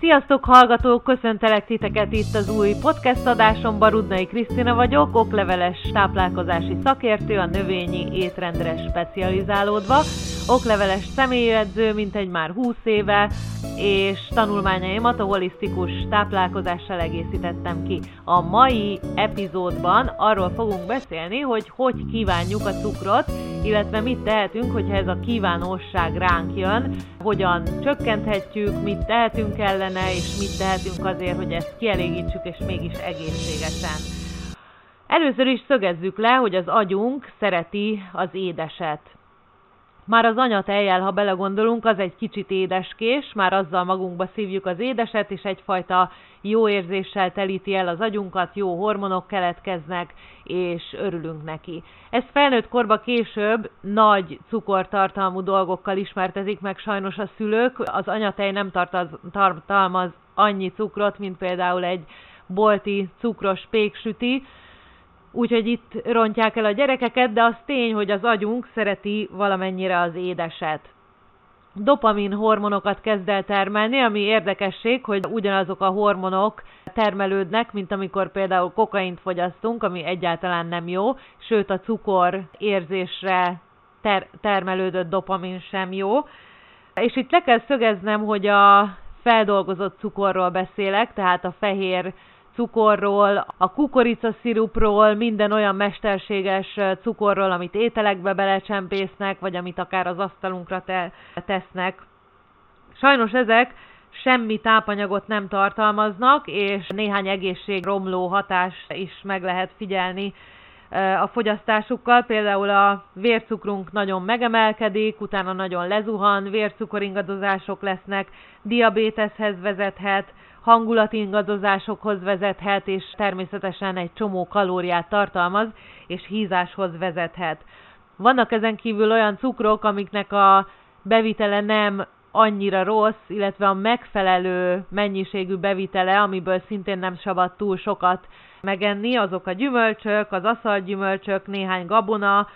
Sziasztok hallgatók, köszöntelek titeket itt az új podcast adásomban, Rudnai Krisztina vagyok, okleveles táplálkozási szakértő, a növényi étrendre specializálódva, okleveles személyedző, mint egy már 20 éve, és tanulmányaimat a holisztikus táplálkozással egészítettem ki. A mai epizódban arról fogunk beszélni, hogy hogy kívánjuk a cukrot, illetve mit tehetünk, hogyha ez a kívánóság ránk jön, hogyan csökkenthetjük, mit tehetünk ellene, és mit tehetünk azért, hogy ezt kielégítsük, és mégis egészségesen. Először is szögezzük le, hogy az agyunk szereti az édeset. Már az anyatejjel, ha belegondolunk, az egy kicsit édeskés, már azzal magunkba szívjuk az édeset, és egyfajta jó érzéssel telíti el az agyunkat, jó hormonok keletkeznek, és örülünk neki. Ez felnőtt korba később nagy cukortartalmú dolgokkal ismertezik meg sajnos a szülők. Az anyatej nem tartalmaz annyi cukrot, mint például egy bolti cukros péksüti, úgyhogy itt rontják el a gyerekeket, de az tény, hogy az agyunk szereti valamennyire az édeset. Dopamin hormonokat kezd el termelni, ami érdekesség, hogy ugyanazok a hormonok termelődnek, mint amikor például kokaint fogyasztunk, ami egyáltalán nem jó, sőt a cukor érzésre ter- termelődött dopamin sem jó. És itt le kell szögeznem, hogy a feldolgozott cukorról beszélek, tehát a fehér cukorról, a kukoricaszirupról, minden olyan mesterséges cukorról, amit ételekbe belecsempésznek, vagy amit akár az asztalunkra te- tesznek. Sajnos ezek semmi tápanyagot nem tartalmaznak, és néhány egészségromló hatást is meg lehet figyelni a fogyasztásukkal, például a vércukrunk nagyon megemelkedik, utána nagyon lezuhan, vércukoringadozások lesznek, diabéteshez vezethet, hangulatingadozásokhoz vezethet, és természetesen egy csomó kalóriát tartalmaz, és hízáshoz vezethet. Vannak ezen kívül olyan cukrok, amiknek a bevitele nem annyira rossz, illetve a megfelelő mennyiségű bevitele, amiből szintén nem szabad túl sokat megenni, azok a gyümölcsök, az aszalgyümölcsök, néhány gabona.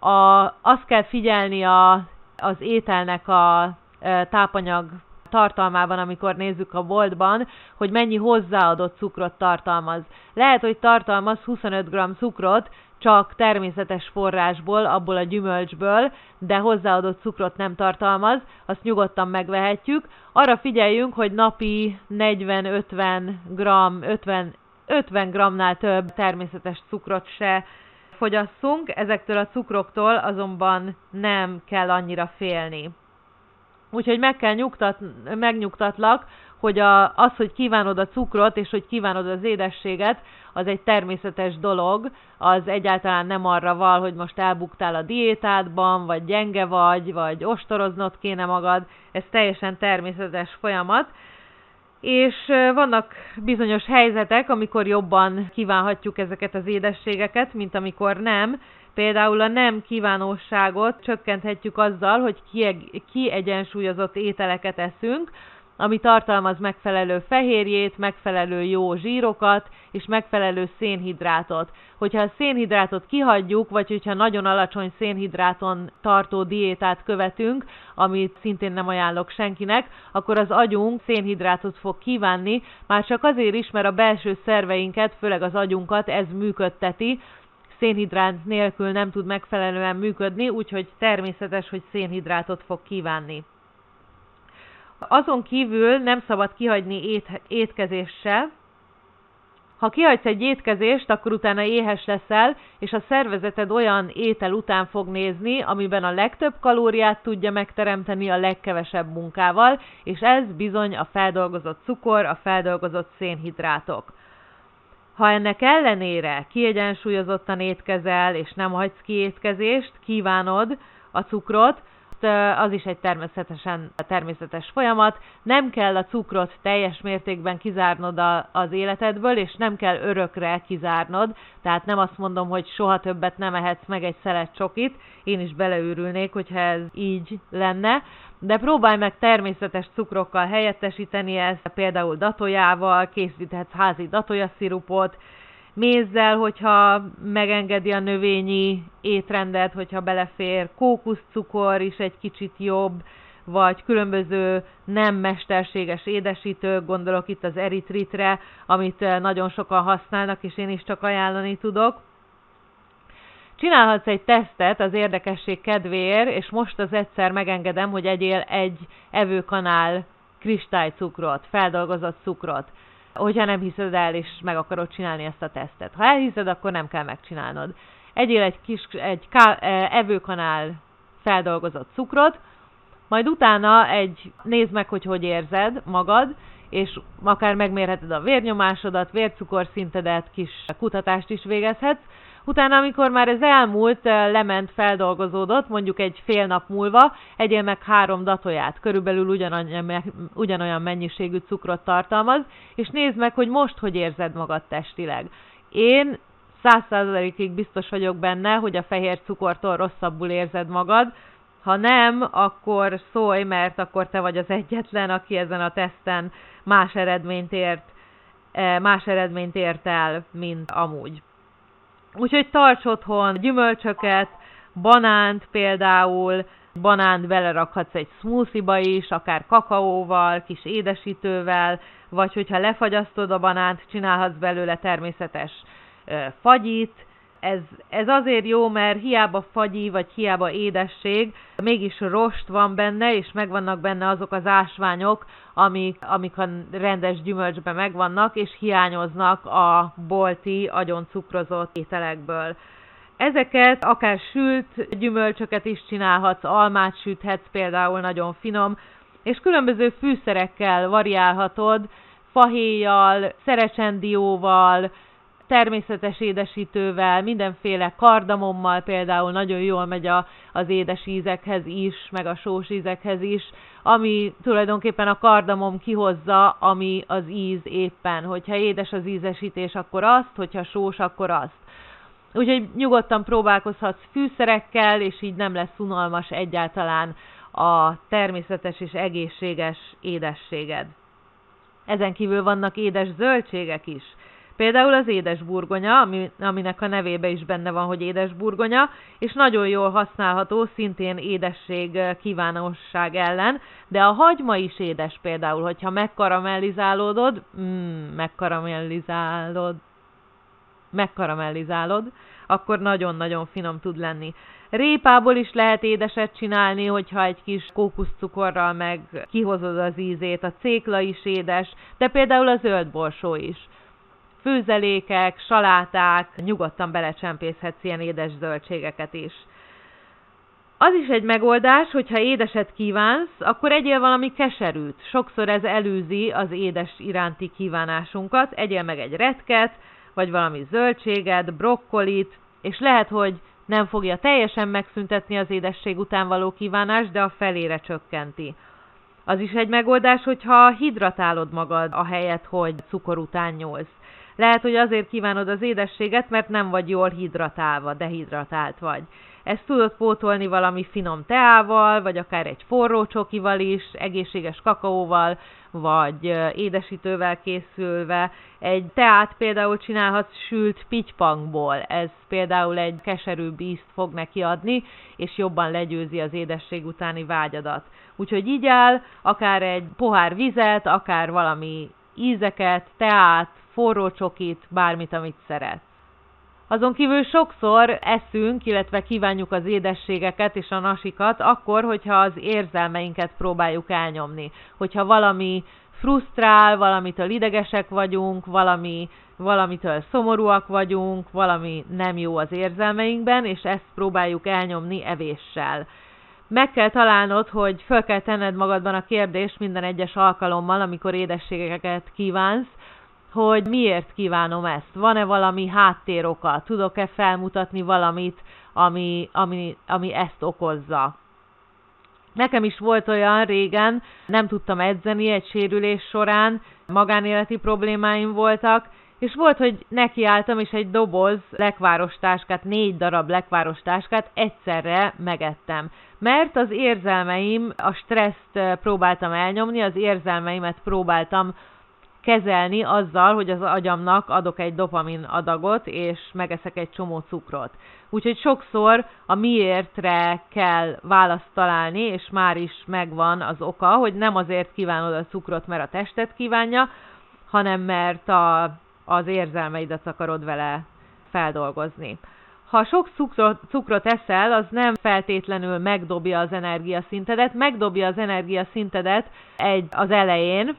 A, azt kell figyelni a, az ételnek a e, tápanyag tartalmában, amikor nézzük a boltban, hogy mennyi hozzáadott cukrot tartalmaz. Lehet, hogy tartalmaz 25 g cukrot, csak természetes forrásból, abból a gyümölcsből, de hozzáadott cukrot nem tartalmaz, azt nyugodtan megvehetjük. Arra figyeljünk, hogy napi 40-50 g, 50, 50 g-nál több természetes cukrot se fogyasszunk, ezektől a cukroktól azonban nem kell annyira félni. Úgyhogy meg kell nyugtat, megnyugtatlak, hogy a, az, hogy kívánod a cukrot, és hogy kívánod az édességet, az egy természetes dolog, az egyáltalán nem arra val, hogy most elbuktál a diétádban, vagy gyenge vagy, vagy ostoroznod kéne magad, ez teljesen természetes folyamat, és vannak bizonyos helyzetek, amikor jobban kívánhatjuk ezeket az édességeket, mint amikor nem, Például a nem kívánóságot csökkenthetjük azzal, hogy kiegyensúlyozott ételeket eszünk, ami tartalmaz megfelelő fehérjét, megfelelő jó zsírokat és megfelelő szénhidrátot. Hogyha a szénhidrátot kihagyjuk, vagy hogyha nagyon alacsony szénhidráton tartó diétát követünk, amit szintén nem ajánlok senkinek, akkor az agyunk szénhidrátot fog kívánni, már csak azért is, mert a belső szerveinket, főleg az agyunkat ez működteti, szénhidrát nélkül nem tud megfelelően működni, úgyhogy természetes, hogy szénhidrátot fog kívánni. Azon kívül nem szabad kihagyni ét, étkezéssel. Ha kihagysz egy étkezést, akkor utána éhes leszel, és a szervezeted olyan étel után fog nézni, amiben a legtöbb kalóriát tudja megteremteni a legkevesebb munkával, és ez bizony a feldolgozott cukor, a feldolgozott szénhidrátok. Ha ennek ellenére kiegyensúlyozottan étkezel, és nem hagysz ki étkezést, kívánod a cukrot, az is egy természetesen természetes folyamat. Nem kell a cukrot teljes mértékben kizárnod a, az életedből, és nem kell örökre kizárnod, tehát nem azt mondom, hogy soha többet nem ehetsz meg egy szelet csokit, én is beleőrülnék, hogyha ez így lenne, de próbálj meg természetes cukrokkal helyettesíteni ezt, például datójával, készíthetsz házi datójaszirupot, mézzel, hogyha megengedi a növényi étrendet, hogyha belefér, kókuszcukor is egy kicsit jobb, vagy különböző nem mesterséges édesítők, gondolok itt az eritritre, amit nagyon sokan használnak, és én is csak ajánlani tudok. Csinálhatsz egy tesztet az érdekesség kedvéért, és most az egyszer megengedem, hogy egyél egy evőkanál kristálycukrot, feldolgozott cukrot hogyha nem hiszed el, és meg akarod csinálni ezt a tesztet. Ha elhiszed, akkor nem kell megcsinálnod. Egyél egy kis egy ká, e, evőkanál feldolgozott cukrot, majd utána egy, nézd meg, hogy hogy érzed magad, és akár megmérheted a vérnyomásodat, vércukorszintedet, kis kutatást is végezhetsz, Utána, amikor már ez elmúlt, eh, lement, feldolgozódott, mondjuk egy fél nap múlva, egyél meg három datóját, körülbelül ugyanolyan, ugyanolyan mennyiségű cukrot tartalmaz, és nézd meg, hogy most hogy érzed magad testileg. Én száz százalékig biztos vagyok benne, hogy a fehér cukortól rosszabbul érzed magad, ha nem, akkor szólj, mert akkor te vagy az egyetlen, aki ezen a teszten más eredményt ért, eh, más eredményt ért el, mint amúgy. Úgyhogy tarts otthon gyümölcsöket, banánt például, banánt belerakhatsz egy smoothie-ba is, akár kakaóval, kis édesítővel, vagy hogyha lefagyasztod a banánt, csinálhatsz belőle természetes fagyit, ez, ez azért jó, mert hiába fagyi, vagy hiába édesség, mégis rost van benne, és megvannak benne azok az ásványok, amik, amik a rendes gyümölcsben megvannak, és hiányoznak a bolti, agyon cukrozott ételekből. Ezeket akár sült gyümölcsöket is csinálhatsz, almát süthetsz például, nagyon finom, és különböző fűszerekkel variálhatod, fahéjjal, szerecsendióval, természetes édesítővel, mindenféle kardamommal például nagyon jól megy a, az édes ízekhez is, meg a sós ízekhez is, ami tulajdonképpen a kardamom kihozza, ami az íz éppen. Hogyha édes az ízesítés, akkor azt, hogyha sós, akkor azt. Úgyhogy nyugodtan próbálkozhatsz fűszerekkel, és így nem lesz unalmas egyáltalán a természetes és egészséges édességed. Ezen kívül vannak édes zöldségek is. Például az édesburgonya, ami, aminek a nevébe is benne van, hogy édesburgonya, és nagyon jól használható szintén édesség kívánosság ellen, de a hagyma is édes például, hogyha megkaramellizálódod, mm, megkaramellizálod, megkaramellizálod, akkor nagyon-nagyon finom tud lenni. Répából is lehet édeset csinálni, hogyha egy kis kókuszcukorral meg kihozod az ízét. A cékla is édes, de például a zöldborsó is főzelékek, saláták, nyugodtan belecsempészhetsz ilyen édes zöldségeket is. Az is egy megoldás, hogyha édeset kívánsz, akkor egyél valami keserűt. Sokszor ez előzi az édes iránti kívánásunkat. Egyél meg egy retket, vagy valami zöldséget, brokkolit, és lehet, hogy nem fogja teljesen megszüntetni az édesség után való kívánást, de a felére csökkenti. Az is egy megoldás, hogyha hidratálod magad a helyet, hogy cukor után nyúlsz. Lehet, hogy azért kívánod az édességet, mert nem vagy jól hidratálva, dehidratált vagy. Ezt tudod pótolni valami finom teával, vagy akár egy forró csokival is, egészséges kakaóval, vagy édesítővel készülve. Egy teát például csinálhatsz sült pitypangból, ez például egy keserűbb ízt fog neki adni, és jobban legyőzi az édesség utáni vágyadat. Úgyhogy így áll, akár egy pohár vizet, akár valami ízeket, teát, forró csokit, bármit, amit szeret. Azon kívül sokszor eszünk, illetve kívánjuk az édességeket és a nasikat, akkor, hogyha az érzelmeinket próbáljuk elnyomni. Hogyha valami frusztrál, valamitől idegesek vagyunk, valami, valamitől szomorúak vagyunk, valami nem jó az érzelmeinkben, és ezt próbáljuk elnyomni evéssel. Meg kell találnod, hogy föl kell tenned magadban a kérdést minden egyes alkalommal, amikor édességeket kívánsz, hogy miért kívánom ezt. Van-e valami háttéroka? Tudok-e felmutatni valamit, ami, ami, ami ezt okozza? Nekem is volt olyan régen, nem tudtam edzeni egy sérülés során, magánéleti problémáim voltak, és volt, hogy nekiálltam, és egy doboz lekváros táskát, négy darab lekváros táskát egyszerre megettem. Mert az érzelmeim, a stresszt próbáltam elnyomni, az érzelmeimet próbáltam kezelni azzal, hogy az agyamnak adok egy dopamin adagot, és megeszek egy csomó cukrot. Úgyhogy sokszor a miértre kell választ találni, és már is megvan az oka, hogy nem azért kívánod a cukrot, mert a testet kívánja, hanem mert a, az érzelmeidet akarod vele feldolgozni. Ha sok cukrot, cukrot eszel, az nem feltétlenül megdobja az energiaszintedet, megdobja az energiaszintedet egy, az elején,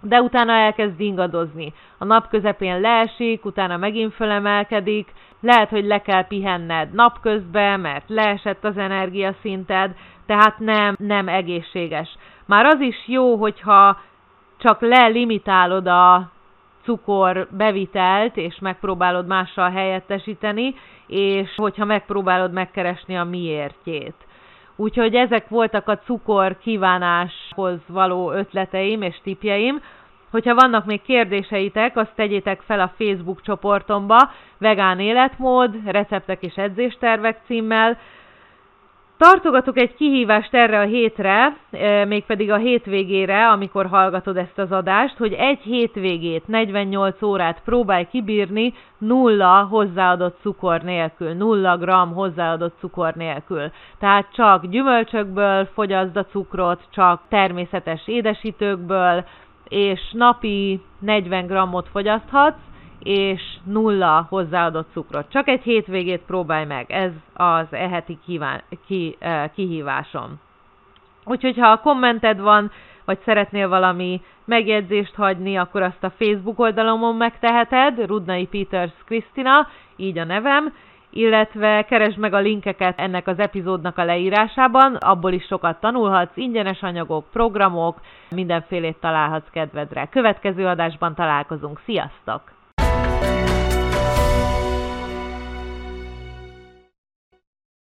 de utána elkezd ingadozni. A nap közepén leesik, utána megint fölemelkedik, lehet, hogy le kell pihenned napközben, mert leesett az energiaszinted, tehát nem, nem egészséges. Már az is jó, hogyha csak lelimitálod a cukor bevitelt, és megpróbálod mással helyettesíteni, és hogyha megpróbálod megkeresni a miértjét. Úgyhogy ezek voltak a cukor kívánáshoz való ötleteim és tipjeim. Hogyha vannak még kérdéseitek, azt tegyétek fel a Facebook csoportomba, vegán életmód, receptek és edzéstervek címmel. Tartogatok egy kihívást erre a hétre, e, mégpedig a hétvégére, amikor hallgatod ezt az adást, hogy egy hétvégét, 48 órát próbálj kibírni nulla hozzáadott cukor nélkül, nulla gram hozzáadott cukor nélkül. Tehát csak gyümölcsökből fogyaszd a cukrot, csak természetes édesítőkből, és napi 40 grammot fogyaszthatsz, és nulla hozzáadott cukrot. Csak egy hétvégét próbálj meg, ez az eheti kíván, ki, eh, kihívásom. Úgyhogy ha a kommented van, vagy szeretnél valami megjegyzést hagyni, akkor azt a Facebook oldalomon megteheted, Rudnai Peters Krisztina, így a nevem, illetve keresd meg a linkeket ennek az epizódnak a leírásában, abból is sokat tanulhatsz, ingyenes anyagok, programok, mindenfélét találhatsz kedvedre. Következő adásban találkozunk, sziasztok!